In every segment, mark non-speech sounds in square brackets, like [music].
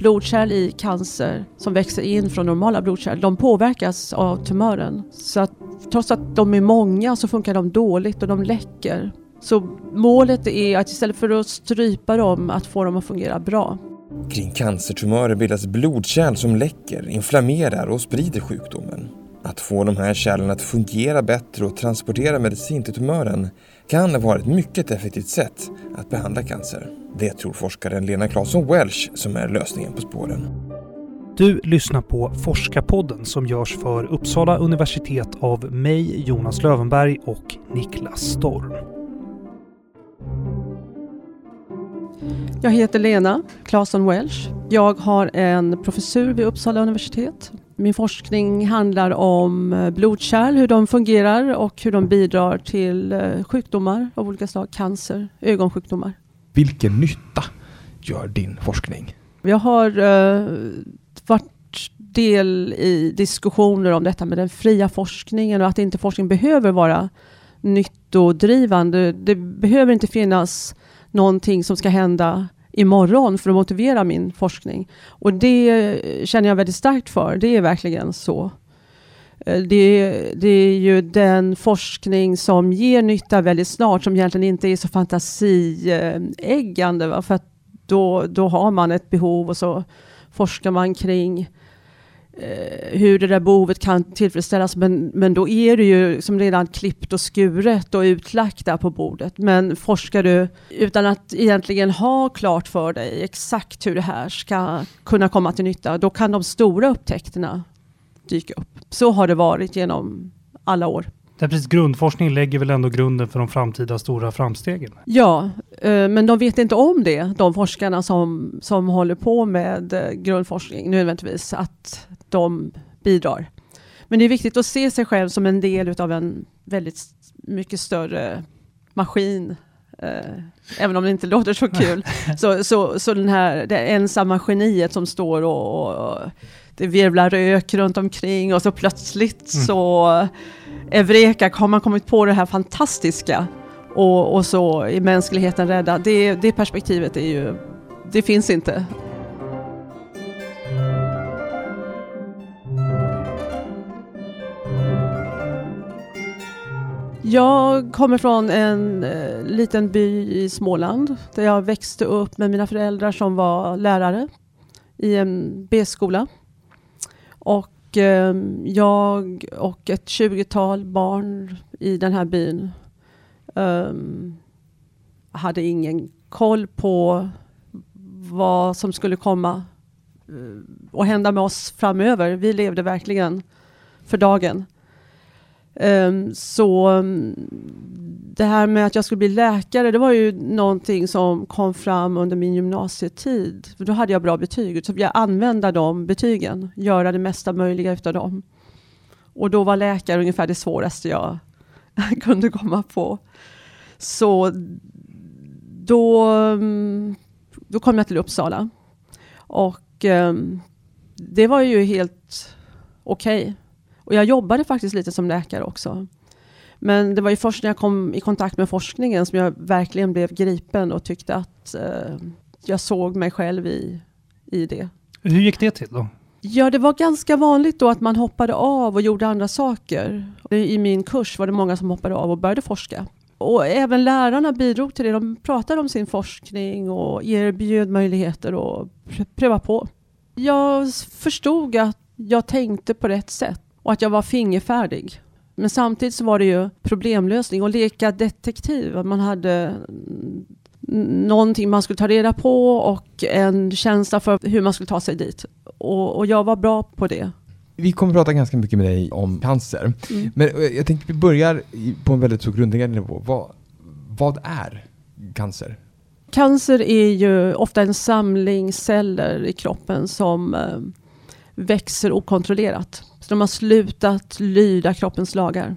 blodkärl i cancer som växer in från normala blodkärl, de påverkas av tumören. Så att trots att de är många så funkar de dåligt och de läcker. Så målet är att istället för att strypa dem, att få dem att fungera bra. Kring cancertumörer bildas blodkärl som läcker, inflammerar och sprider sjukdomen. Att få de här kärlen att fungera bättre och transportera medicin till tumören kan vara ett mycket effektivt sätt att behandla cancer. Det tror forskaren Lena Claesson Welsh som är lösningen på spåren. Du lyssnar på Forskarpodden som görs för Uppsala universitet av mig, Jonas Lövenberg och Niklas Storm. Jag heter Lena Claesson Welsh. Jag har en professur vid Uppsala universitet. Min forskning handlar om eh, blodkärl, hur de fungerar och hur de bidrar till eh, sjukdomar av olika slag, cancer, ögonsjukdomar. Vilken nytta gör din forskning? Jag har uh, varit del i diskussioner om detta med den fria forskningen och att inte forskning behöver vara nyttodrivande. Det behöver inte finnas någonting som ska hända imorgon för att motivera min forskning. Och det känner jag väldigt starkt för. Det är verkligen så. Eh, det, det, är ju den forskning som ger nytta väldigt snart som egentligen inte är så fantasieggande. För att då, då har man ett behov och så forskar man kring Eh, hur det där behovet kan tillfredsställas. Men, men då är det ju som redan klippt och skuret och utlagt där på bordet. Men forskar du utan att egentligen ha klart för dig exakt hur det här ska kunna komma till nytta, då kan de stora upptäckterna dyka upp. Så har det varit genom alla år. Det precis, grundforskning lägger väl ändå grunden för de framtida stora framstegen? Ja, eh, men de vet inte om det, de forskarna som, som håller på med eh, grundforskning nödvändigtvis, att de bidrar. Men det är viktigt att se sig själv som en del av en väldigt mycket större maskin. Eh, även om det inte låter så kul. [laughs] så, så, så den här, det ensamma geniet som står och, och det virvlar rök runt omkring och så plötsligt mm. så Eureka har man kommit på det här fantastiska och, och så är mänskligheten rädda. Det, det perspektivet är ju, det finns inte. Jag kommer från en eh, liten by i Småland där jag växte upp med mina föräldrar som var lärare i en B-skola. Och eh, jag och ett tjugotal barn i den här byn eh, hade ingen koll på vad som skulle komma eh, och hända med oss framöver. Vi levde verkligen för dagen. Ehm, så mm, det här med att jag skulle bli läkare, det var ju någonting som kom fram under min gymnasietid. För då hade jag bra betyg, så jag använda de betygen, göra det mesta möjliga utav dem. Och då var läkare ungefär det svåraste jag [laughs] kunde komma på. Så då, mm, då kom jag till Uppsala. Och ehm, det var ju helt okej. Okay och jag jobbade faktiskt lite som läkare också. Men det var ju först när jag kom i kontakt med forskningen som jag verkligen blev gripen och tyckte att eh, jag såg mig själv i, i det. Hur gick det till då? Ja, det var ganska vanligt då att man hoppade av och gjorde andra saker. I min kurs var det många som hoppade av och började forska. Och även lärarna bidrog till det. De pratade om sin forskning och erbjöd möjligheter att pröva på. Jag förstod att jag tänkte på rätt sätt och att jag var fingerfärdig. Men samtidigt så var det ju problemlösning och leka detektiv. Man hade någonting man skulle ta reda på och en känsla för hur man skulle ta sig dit. Och, och jag var bra på det. Vi kommer att prata ganska mycket med dig om cancer. Mm. Men eh, jag tänkte vi börjar på en väldigt så grundläggande nivå. Vad, vad är cancer? Cancer är ju ofta en samling celler i kroppen som eh, växer okontrollerat. Så de har slutat lyda kroppens lagar.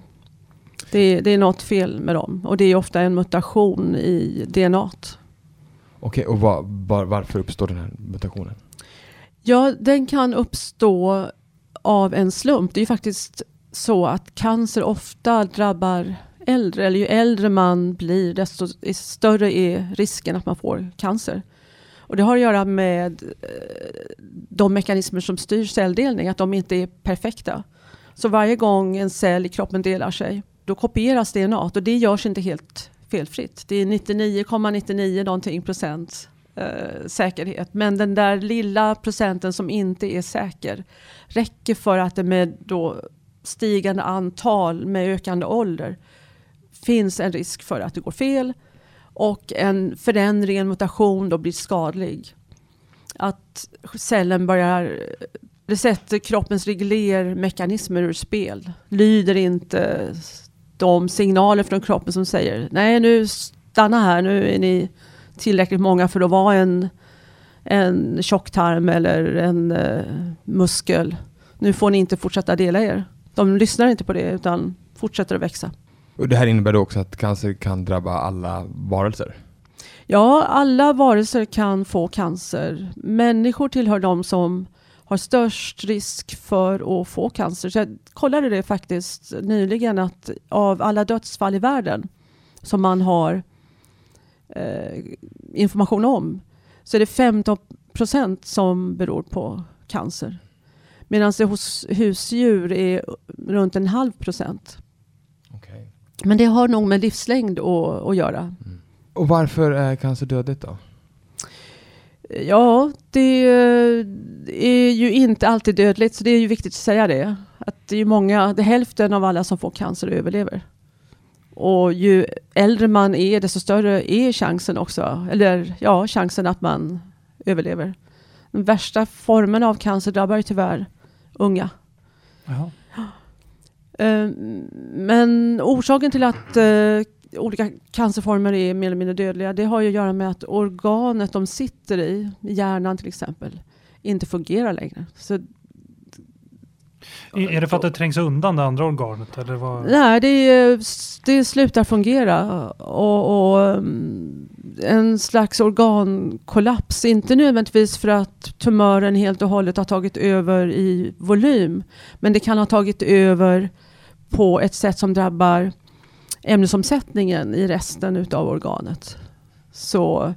Det är, det är något fel med dem och det är ofta en mutation i DNA. Okej, okay, och var, var, varför uppstår den här mutationen? Ja, den kan uppstå av en slump. Det är faktiskt så att cancer ofta drabbar äldre, eller ju äldre man blir desto större är risken att man får cancer. Och det har att göra med eh, de mekanismer som styr celldelning, att de inte är perfekta. Så varje gång en cell i kroppen delar sig, då kopieras DNA och det görs inte helt felfritt. Det är 99,99 någonting procent eh, säkerhet. Men den där lilla procenten som inte är säker räcker för att det med då stigande antal med ökande ålder finns en risk för att det går fel och en förändring, en mutation då blir skadlig. Att cellen börjar det sätter kroppens reglermekanismer ur spel. Lyder inte de signaler från kroppen som säger nej nu stanna här, nu är ni tillräckligt många för att vara en, en tjocktarm eller en uh, muskel. Nu får ni inte fortsätta dela er. De lyssnar inte på det utan fortsätter att växa. Och det här innebär då också att cancer kan drabba alla varelser? Ja, alla varelser kan få cancer. Människor tillhör de som har störst risk för att få cancer. Så jag kollade det faktiskt nyligen att av alla dödsfall i världen som man har eh, information om så är det 15 procent som beror på cancer. Medan det hos husdjur är runt en halv procent. Men det har nog med livslängd att, att göra. Mm. Och varför är cancer dödligt då? Ja, det är ju inte alltid dödligt, så det är ju viktigt att säga det. Att det är många, det är hälften av alla som får cancer överlever. Och ju äldre man är, desto större är chansen också, eller ja, chansen att man överlever. Den värsta formen av cancer drabbar ju tyvärr unga. Jaha. Eh, men orsaken till att uh, olika cancerformer är mer eller mindre dödliga, det har ju att göra med att organet de sitter i, hjärnan till exempel, inte fungerar längre. Så är det för att det trängs undan det andra organet? Eller vad? Nej, det, det slutar fungera. Och, och, mm, en slags organkollaps, inte nödvändigtvis för att tumören helt och hållet har tagit över i volym, men det kan ha tagit över på ett sätt som drabbar ämnesomsättningen i resten utav organet. Så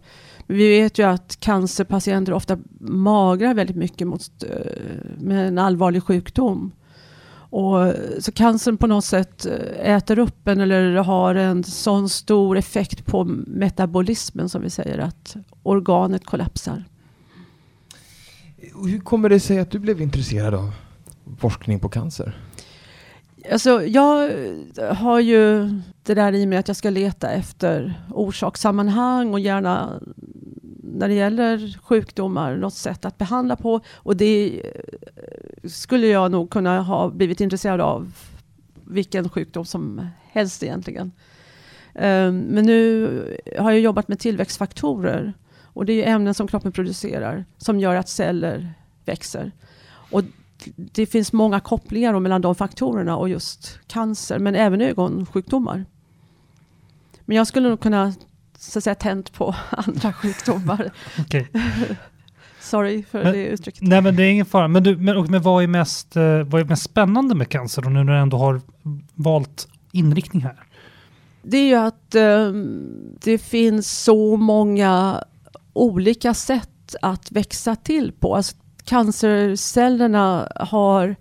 vi vet ju att cancerpatienter ofta magrar väldigt mycket mot, eh, med en allvarlig sjukdom. Och, eh, så cancern på något sätt eh, äter upp en eller har en sån stor effekt på metabolismen som vi säger att organet kollapsar. Hur kommer det sig att du blev intresserad av forskning på cancer? Alltså, jag har ju det där i mig att jag ska leta efter orsakssammanhang och gärna när det gäller sjukdomar något sätt att behandla på. Och det eh, skulle jag nog kunna ha blivit intresserad av vilken sjukdom som helst egentligen. Ehm, men nu har jag jobbat med tillväxtfaktorer och det är ämnen som kroppen producerar som gör att celler växer. Och det finns många kopplingar mellan de faktorerna och just cancer, men även ögonsjukdomar. Men jag skulle nog kunna så att säga tänt på [laughs] andra sjukdomar. [laughs] [laughs] Sorry för men, det uttrycket. Nej, men det är ingen fara. Men, du, men, men vad, är mest, eh, vad är mest spännande med cancer då, nu när du ändå har valt inriktning här? Det är ju att um, det finns så många olika sätt att växa till på. Alltså, cancercellerna har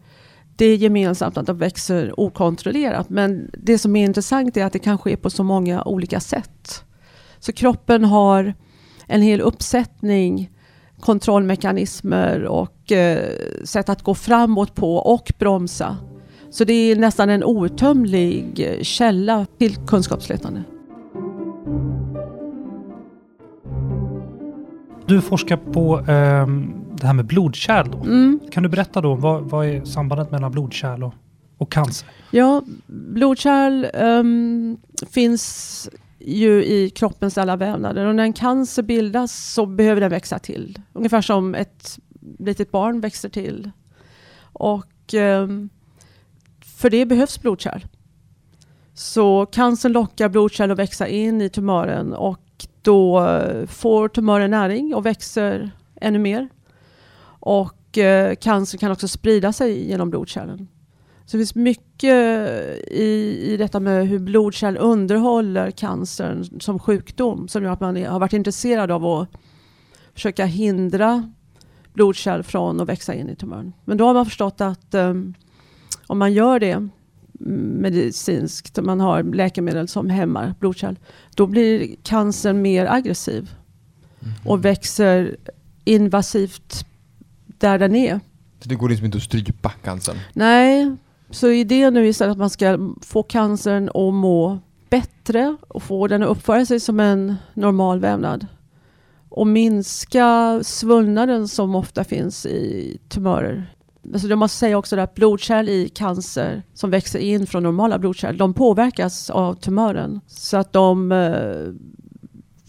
det gemensamt att de växer okontrollerat. Men det som är intressant är att det kan ske på så många olika sätt. Så kroppen har en hel uppsättning kontrollmekanismer och eh, sätt att gå framåt på och bromsa. Så det är nästan en outtömlig eh, källa till kunskapsletande. Du forskar på eh, det här med blodkärl. Mm. Kan du berätta då, vad, vad, är sambandet mellan blodkärl och, och cancer? Ja, blodkärl um, finns ju i kroppens alla vävnader. Och när en cancer bildas så behöver den växa till. Ungefär som ett litet barn växer till. Och um, för det behövs blodkärl. Så cancern lockar blodkärl att växa in i tumören och då får tumören näring och växer ännu mer. Och eh, cancer kan också sprida sig genom blodkärlen. Så det finns mycket i, i detta med hur blodkärl underhåller cancern som sjukdom som gör att man har varit intresserad av att försöka hindra blodkärl från att växa in i tumören. Men då har man förstått att um, om man gör det medicinskt, man har läkemedel som hämmar blodkärl, då blir cancern mer aggressiv mm. och växer invasivt där den är. Så det går liksom inte att strypa cancern? Nej, så idén nu är att man ska få cancern att må bättre och få den att uppföra sig som en normal vävnad. Och minska svullnaden som ofta finns i tumörer. Alltså jag måste säga också att blodkärl i cancer som växer in från normala blodkärl, de påverkas av tumören. Så att de, eh,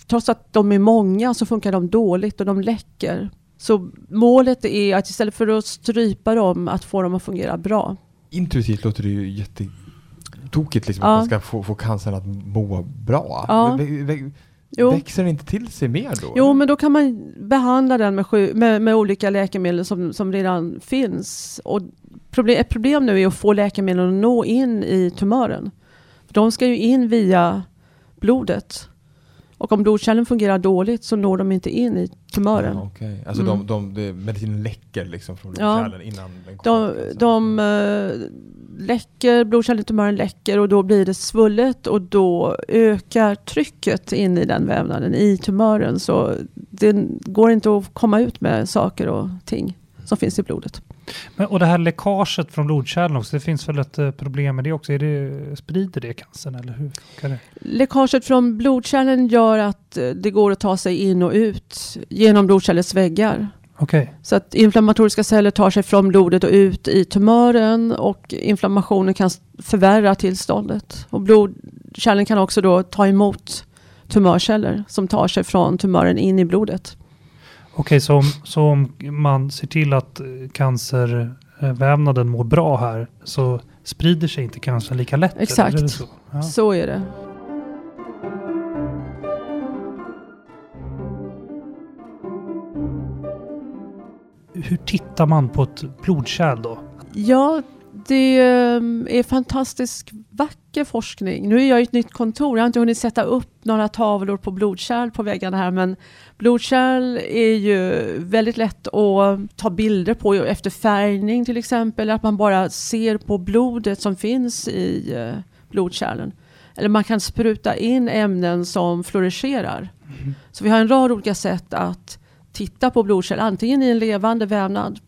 trots att de är många så funkar de dåligt och de läcker. Så målet är att istället för att strypa dem, att få dem att fungera bra. Intuitivt låter det ju jättetokigt liksom, ja. att man ska få, få cancern att må bra. Ja. Jo. Växer den inte till sig mer då? Jo, men då kan man behandla den med, med, med, olika läkemedel som, som redan finns. Och problem, ett problem nu är att få läkemedlen att nå in i tumören. De ska ju in via blodet. Och om blodkärlen fungerar dåligt så når de inte in i tumören. Ja, okay. Alltså mm. de, de, medicinen läcker liksom från blodkärlen ja. innan den kommer? De, de uh, läcker, blodkärlen i tumören läcker och då blir det svullet och då ökar trycket in i den vävnaden, i tumören. Så det går inte att komma ut med saker och ting som finns i blodet. Men, och det här läckaget från blodkärlen också, det finns väl ett eh, problem med det också? Är det, sprider det cancern eller hur det? Läckaget från blodkärlen gör att eh, det går att ta sig in och ut genom blodkärlets väggar. Okay. Så att inflammatoriska celler tar sig från blodet och ut i tumören och inflammationen kan förvärra tillståndet. Och blodkärlen kan också då ta emot tumörceller som tar sig från tumören in i blodet. Okej, så, om, så om man ser till att cancervävnaden mår bra här så sprider sig inte cancern lika lätt? Exakt, så? Ja. så är det. Hur tittar man på ett blodkärl då? Ja, det är fantastiskt vacker forskning. Nu är jag i ett nytt kontor. Jag har inte hunnit sätta upp några tavlor på blodkärl på väggarna här. Men blodkärl är ju väldigt lätt att ta bilder på efter färgning till exempel. Att man bara ser på blodet som finns i eh, blodkärlen. Eller man kan spruta in ämnen som fluorescerar. Mm. Så vi har en rad olika sätt att titta på blodkärl. Antingen i en levande vävnad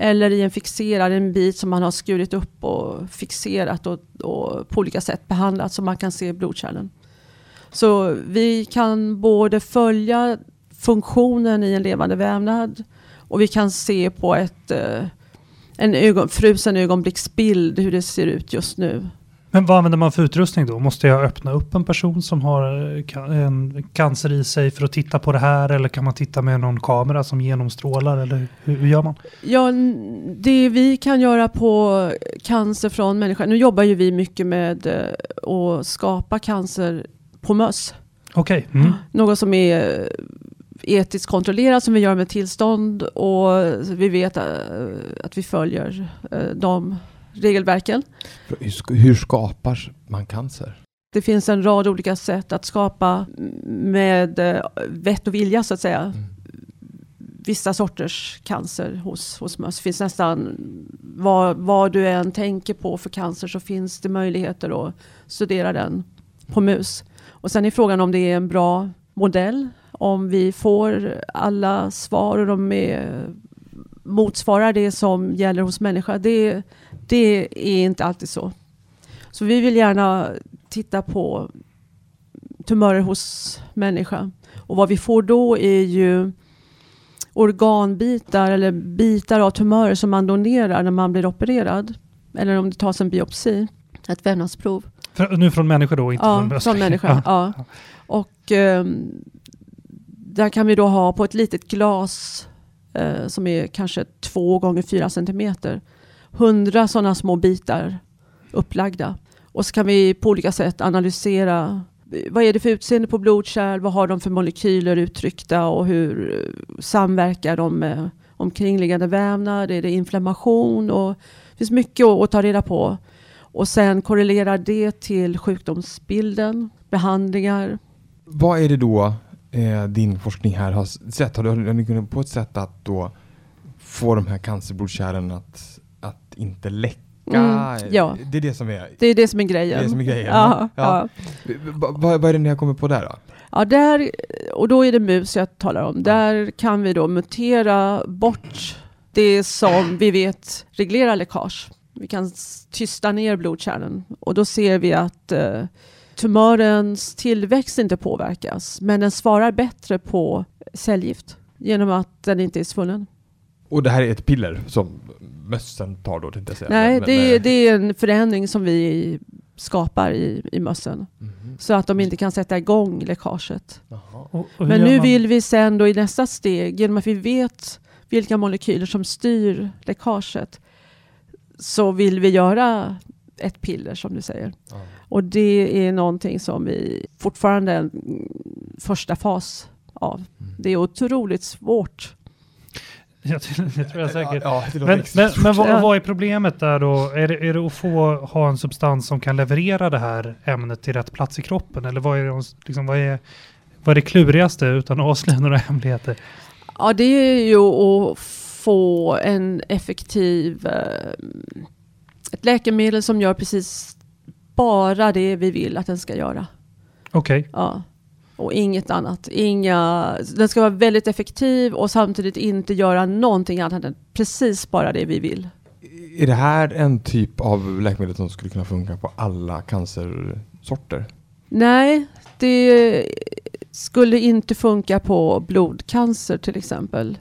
eller i en fixerad, en bit som man har skurit upp och fixerat och, och på olika sätt behandlat så man kan se blodkärlen. Så vi kan både följa funktionen i en levande vävnad och vi kan se på ett, eh, en ögon, frusen ögonblicksbild hur det ser ut just nu. Men vad använder man för utrustning då? Måste jag öppna upp en person som har eh, en cancer i sig för att titta på det här? Eller kan man titta med någon kamera som genomstrålar? Eller hur, gör man? Ja, det vi kan göra på cancer från människor. Nu jobbar ju vi mycket med eh, att skapa cancer på möss. Okej. Okay. Mm. Något som är etiskt kontrollerat som vi gör med tillstånd och vi vet eh, att vi följer de regelverken. Hur skapar man cancer? Det finns en rad olika sätt att skapa med eh, vett och vilja så att säga. Mm. Vissa sorters cancer hos, hos möss. finns nästan vad, vad du än tänker på för cancer så finns det möjligheter att studera den på mus. Och sen är frågan om det är en bra modell. Om vi får alla svar och de är, motsvarar det som gäller hos människa. Det, det är inte alltid så. Så vi vill gärna titta på tumörer hos människa. Och vad vi får då är ju organbitar eller bitar av tumörer som man donerar när man blir opererad. Eller om det tas en biopsi, ett vävnadsprov. nu från människor då, inte ja, från från människa. [laughs] ja. Och um, där kan vi då ha på ett litet glas uh, som är kanske två gånger fyra centimeter hundra sådana små bitar upplagda. Och så kan vi på olika sätt analysera eh, vad är det för utseende på blodkärl, vad har de för molekyler uttryckta och hur eh, samverkar de med omkringliggande vävnad, är det inflammation och det finns mycket att ta reda på. Och sen korrelera det till sjukdomsbilden, behandlingar. Vad är det då eh, din forskning här har sett? Har, du, har kunnat på ett sätt att då få de här cancerblodkärlen att inte läcka? Mm, ja. Det är det som är, Det är det som är grejen. det är det som är grejen? Ja, Ja. ja. Vad, är det ni har kommit på där då? Ja, där, och då är det mus jag talar om. Där kan vi då mutera bort det som vi vet reglerar läckage. Vi kan tysta ner blodkärlen och då ser vi att eh, tumörens tillväxt inte påverkas, men den svarar bättre på cellgift genom att den inte är svullen. Och det här är ett piller som mössen tar då, tänkte jag säga. Nej, Men- det, men- är- det är en förändring som vi skapar i, i mössen Mhm. så att de inte kan sätta igång läckaget. Jaha. Och, och Men nu man- vill vi sen då i nästa steg, genom att vi vet vilka molekyler som styr läckaget, så vill vi göra ett piller som du säger. Ja. Och det är någonting som vi fortfarande är en mm, första fas av. Mm. Det är otroligt svårt. [laughs] Jag, tror- jag tror jag säkert. Ja, det låter Men, men, men vad, Ja. vad är problemet där då? Är det, är det att få ha en substans som kan leverera det här ämnet till rätt plats i kroppen? Eller vad är det, liksom, vad är, vad är det klurigaste utan att avslöja några [laughs] hemligheter? Ja, det är ju att få en effektiv eh, ett läkemedel som gör precis bara det vi vill att den ska göra. Okej, Ja. Och inget annat. Inga, den ska vara väldigt effektiv och samtidigt inte göra någonting annat än precis bara det vi vill. Är det här en typ av läkemedel som skulle kunna funka på alla cancersorter? Nej, det skulle inte funka på blodcancer till exempel.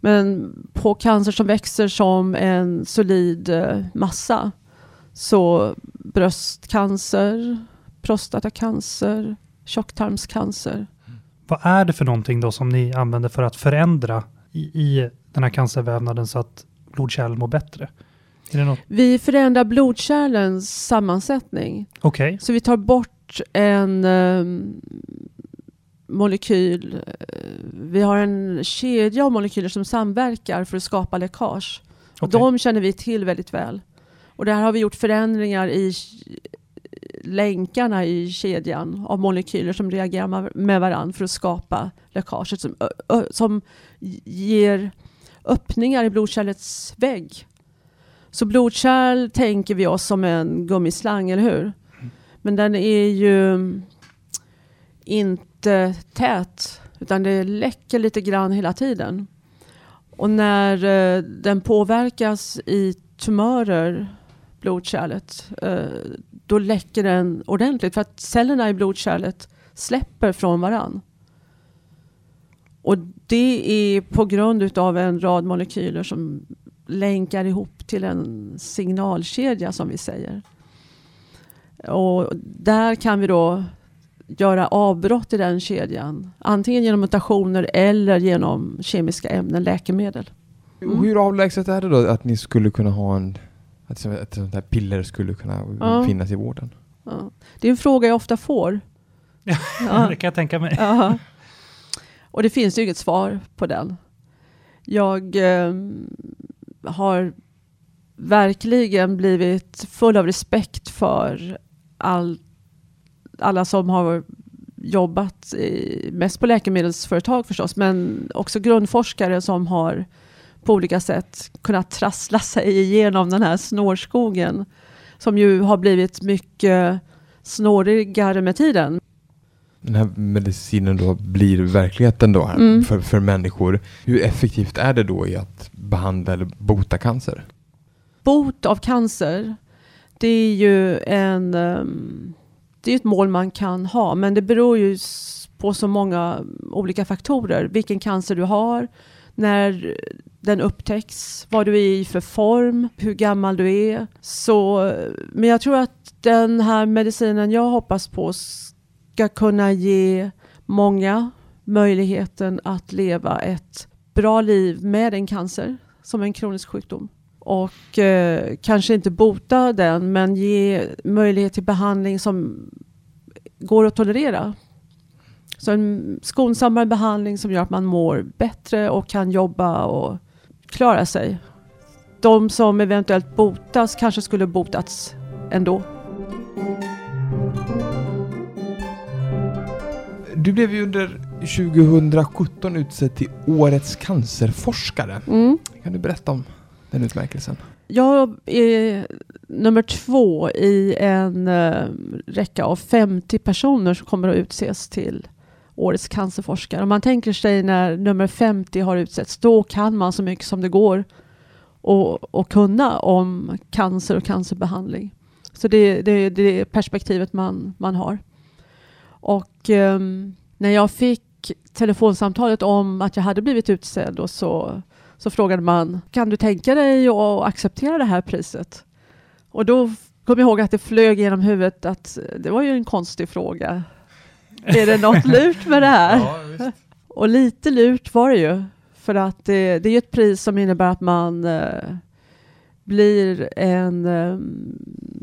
Men på cancer som växer som en solid eh, massa. Så bröstcancer, prostatacancer, tjocktarmscancer. vad är det för någonting då som ni använder för att förändra i, i den här cancervävnaden så att blodkärlen mår bättre? Vi förändrar blodkärlens sammansättning. Okej, Så vi tar bort en ehm, molekyl. eh, Vi har en kedja av molekyler som samverkar för att skapa läckage. Och okej. De känner vi till väldigt väl. Och där har vi gjort förändringar i länkarna i kedjan av molekyler som reagerar med varandra för att skapa läckaget som, som ger öppningar i blodkärlets vägg. Så blodkärl tänker vi oss som en gummislang, eller hur? Men den är ju inte tät, utan det läcker lite grann hela tiden. Och när eh, den påverkas i tumörer, blodkärlet, eh, då läcker den ordentligt för att cellerna i blodkärlet släpper från varann. Och det är på grund av en rad molekyler som länkar ihop till en signalkedja som vi säger. Och där kan vi då göra avbrott i den kedjan. Antingen genom mutationer eller genom kemiska ämnen, läkemedel. Mm. Hur avlägset är det då att ni skulle kunna ha en att ett sånt här piller skulle kunna Ja. finnas i vården? Ja. Det är en fråga jag ofta får. [laughs] Ja. det kan jag tänka mig. Ja. Och det finns ju inget svar på den. Jag eh, har verkligen blivit full av respekt för all, alla som har jobbat i, mest på läkemedelsföretag förstås, men också grundforskare som har på olika sätt kunnat trassla sig igenom den här snårskogen som ju har blivit mycket snårigare med tiden. Den här medicinen då blir verkligheten då Mm. för, för människor. Hur effektivt är det då i att behandla eller bota cancer? bot av cancer, det är ju en, ehm, det är ett mål man kan ha, men det beror ju på så många olika faktorer. Vilken cancer du har, när den upptäcks, vad du är i för form, hur gammal du är. Så, men jag tror att den här medicinen jag hoppas på ska kunna ge många möjligheten att leva ett bra liv med en cancer som en kronisk sjukdom och eh, kanske inte bota den men ge möjlighet till behandling som går att tolerera. Så en skonsammare behandling som gör att man mår bättre och kan jobba och klara sig. De som eventuellt botas kanske skulle botats ändå. Du blev ju under 2017 utsedd till Årets cancerforskare. Mm. Kan du berätta om den utmärkelsen? Jag är nummer två i en uh, räcka av 50 personer som kommer att utses till Årets cancerforskare. Om man tänker sig när nummer 50 har utsetts, då kan man så mycket som det går och, och kunna om cancer och cancerbehandling. Så det, det, det är perspektivet man, man har. Och eh, när jag fick telefonsamtalet om att jag hade blivit utsedd och så, så frågade man, kan du tänka dig att acceptera det här priset? Och då kom jag ihåg att det flög genom huvudet att det var ju en konstig fråga. [laughs] Är det något lurt med det här? Ja, och lite lurt var det ju. För att det, det är ett pris som innebär att man eh, blir en eh,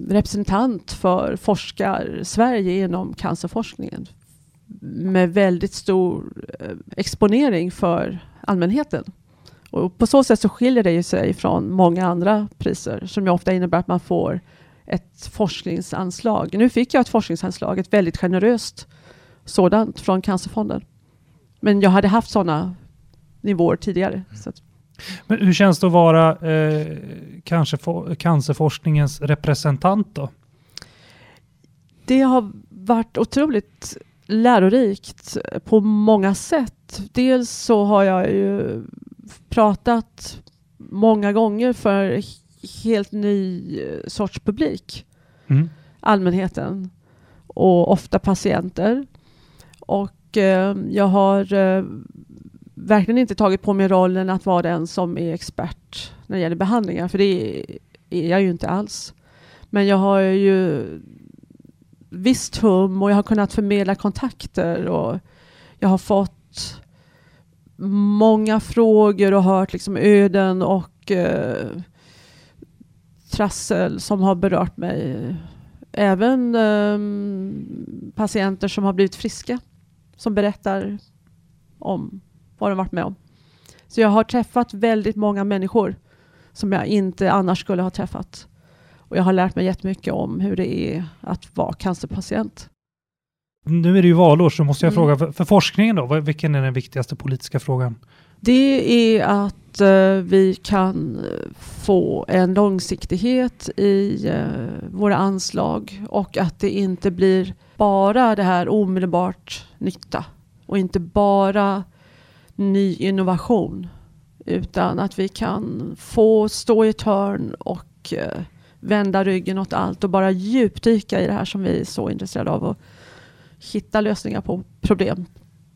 representant för forskar-Sverige inom cancerforskningen med väldigt stor eh, exponering för allmänheten. Och på så sätt så skiljer det sig från många andra priser som ju ofta innebär att man får ett forskningsanslag. Nu fick jag ett forskningsanslag, ett väldigt generöst sådant från Cancerfonden. Men jag hade haft sådana nivåer tidigare. Men hur känns det att vara eh, kanske cancerforskningens representant då? Det har varit otroligt lärorikt på många sätt. Dels så har jag ju pratat många gånger för helt ny sorts publik. Mm. Allmänheten och ofta patienter. Och eh, jag har eh, verkligen inte tagit på mig rollen att vara den som är expert när det gäller behandlingar, för det är jag ju inte alls. Men jag har ju visst hum och jag har kunnat förmedla kontakter och jag har fått många frågor och hört liksom öden och eh, trassel som har berört mig. Även eh, patienter som har blivit friska som berättar om vad de varit med om. Så jag har träffat väldigt många människor som jag inte annars skulle ha träffat. Och jag har lärt mig jättemycket om hur det är att vara cancerpatient. Nu är det ju valår så måste jag mm. fråga, för, forskningen då, vilken är den viktigaste politiska frågan? Det är att uh, vi kan eh, få en långsiktighet i uh, våra anslag och att det inte blir bara det här omedelbart nytta och inte bara ny innovation utan att vi kan få stå i ett hörn och eh, vända ryggen åt allt och bara djupdyka i det här som vi är så intresserade av och hitta lösningar på problem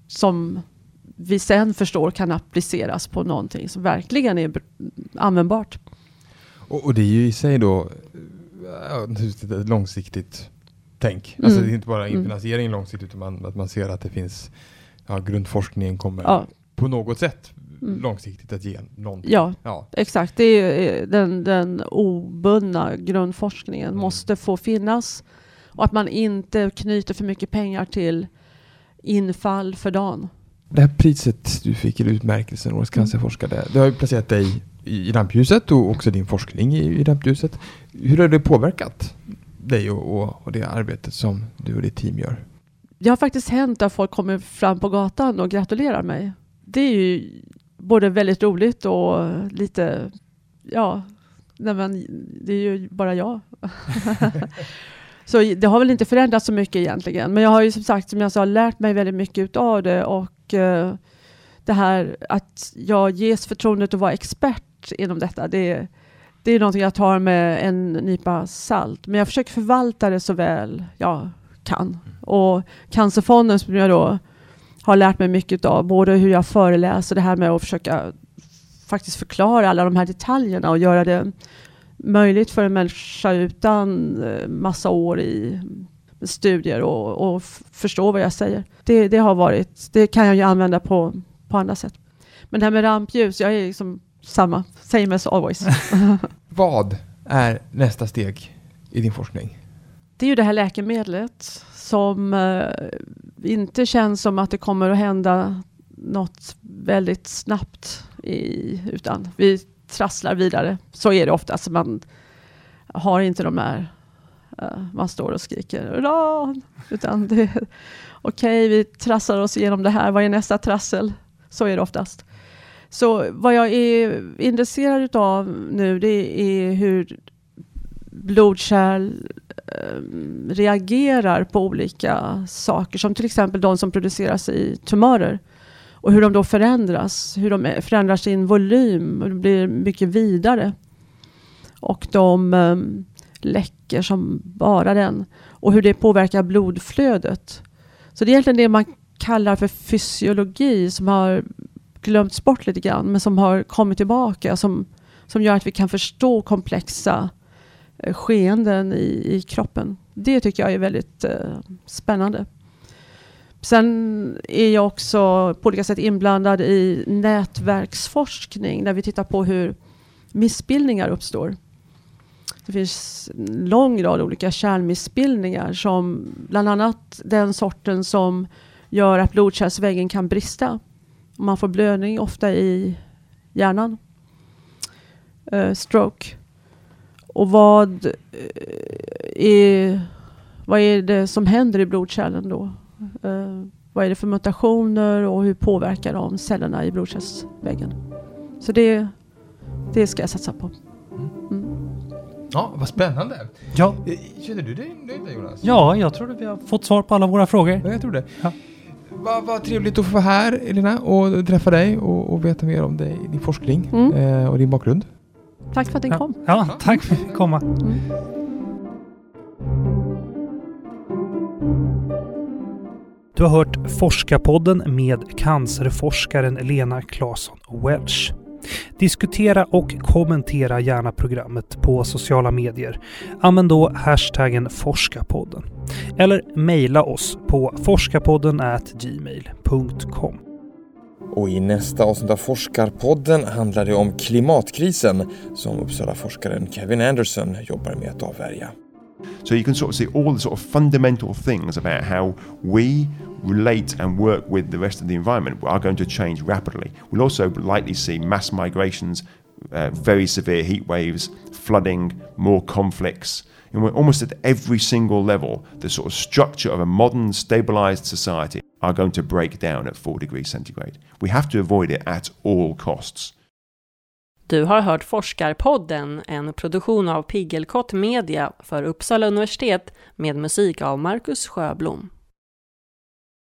som vi sen förstår kan appliceras på någonting som verkligen är användbart. Och, och det är ju i sig då eh, långsiktigt tänk. Alltså mm. det är inte bara mm. finansiering långsiktigt utan man, att man ser att det finns ja, grundforskningen kommer ja. på något sätt mm. långsiktigt att ge någonting. Ja, ja. exakt. Det är den, den obundna grundforskningen mm. måste få finnas och att man inte knyter för mycket pengar till infall för dagen. Det här priset du fick, eller utmärkelsen Årets mm. cancerforskare, det har ju placerat dig i rampljuset och också din forskning i, i rampljuset. Hur har det påverkat dig och, och, och det arbetet som du och ditt team gör? Det har faktiskt hänt att folk kommer fram på gatan och gratulerar mig. Det är ju både väldigt roligt och lite, ja, nej men, det är ju bara jag. [laughs] så det har väl inte förändrats så mycket egentligen. Men jag har ju som sagt, som jag sa, lärt mig väldigt mycket av det och eh, det här att jag ges förtroendet att vara expert inom detta, det, det är någonting jag tar med en nypa salt. Men jag försöker förvalta det så väl jag kan. Och Cancerfonden som jag då har lärt mig mycket av, både hur jag föreläser, det här med att försöka faktiskt förklara alla de här detaljerna och göra det möjligt för en människa utan eh, massa år i studier och, och förstå vad jag säger. Det, det, har varit, det kan jag ju använda på, på andra sätt. Men det här med rampljus, jag är liksom samma, same as always. [laughs] vad är nästa steg i din forskning? Det är ju det här läkemedlet som eh, inte känns som att det kommer att hända något väldigt snabbt i, utan vi trasslar vidare. Så är det oftast. Man har inte de här uh, man står och skriker uran. Utan det okej, okay, vi trassar oss igenom det här. Vad är nästa trassel? Så är det oftast. Så vad jag är intresserad av nu det är hur blodkärl eh, reagerar på olika saker som till exempel de som produceras i tumörer och hur de då förändras, hur de eh, förändrar sin volym och blir mycket vidare. Och de um, läcker som bara den och hur det påverkar blodflödet. Så det är egentligen det man kallar för fysiologi som har glömts bort lite grann men som har kommit tillbaka som, som gör att vi kan förstå komplexa eh, skeenden i, i kroppen. Det tycker jag är väldigt eh, spännande. Sen är jag också på olika sätt inblandad i nätverksforskning där vi tittar på hur missbildningar uppstår. Det finns en lång rad olika kärlmissbildningar som bland annat den sorten som gör att blodkärlsväggen kan brista. Man får blödning ofta i hjärnan. Uh, stroke. Och vad, uh, är, vad är det som händer i blodkärlen då? Uh, vad är det för mutationer och hur påverkar de cellerna i blodkärlsväggen? Så det, det ska jag satsa på. Mm. Ja, vad spännande. Ja. Känner du dig nöjd Jonas? Ja, jag tror att vi har fått svar på alla våra frågor. Ja, jag tror det. Ja. Vad va trevligt att få vara här Elina och träffa dig och, och veta mer om dig, din forskning mm. eh, och din bakgrund. Tack för att ja. kom. Ja, tack för att fick komma. Mm. Du har hört Forskarpodden med cancerforskaren Lena Claesson Welch. Diskutera och kommentera gärna programmet på sociala medier. Använd då hashtaggen Forskarpodden. Eller mejla oss på forskarpodden gmail.com. Och i nästa avsnitt av Forskarpodden handlar det om klimatkrisen som Uppsala-forskaren Kevin Anderson jobbar med att avvärja. So you can sort of see all the sort of fundamental things about how we relate and work with the rest of the environment are going to change rapidly. We'll also likely see mass migrations, uh, very severe heat waves, flooding, more conflicts. And we're almost at every single level, the sort of structure of a modern, stabilized society are going to break down at 4 degrees centigrade. We have to avoid it at all costs. Du har hört Forskarpodden, en produktion av Piggelkott Media för Uppsala universitet med musik av Marcus Sjöblom.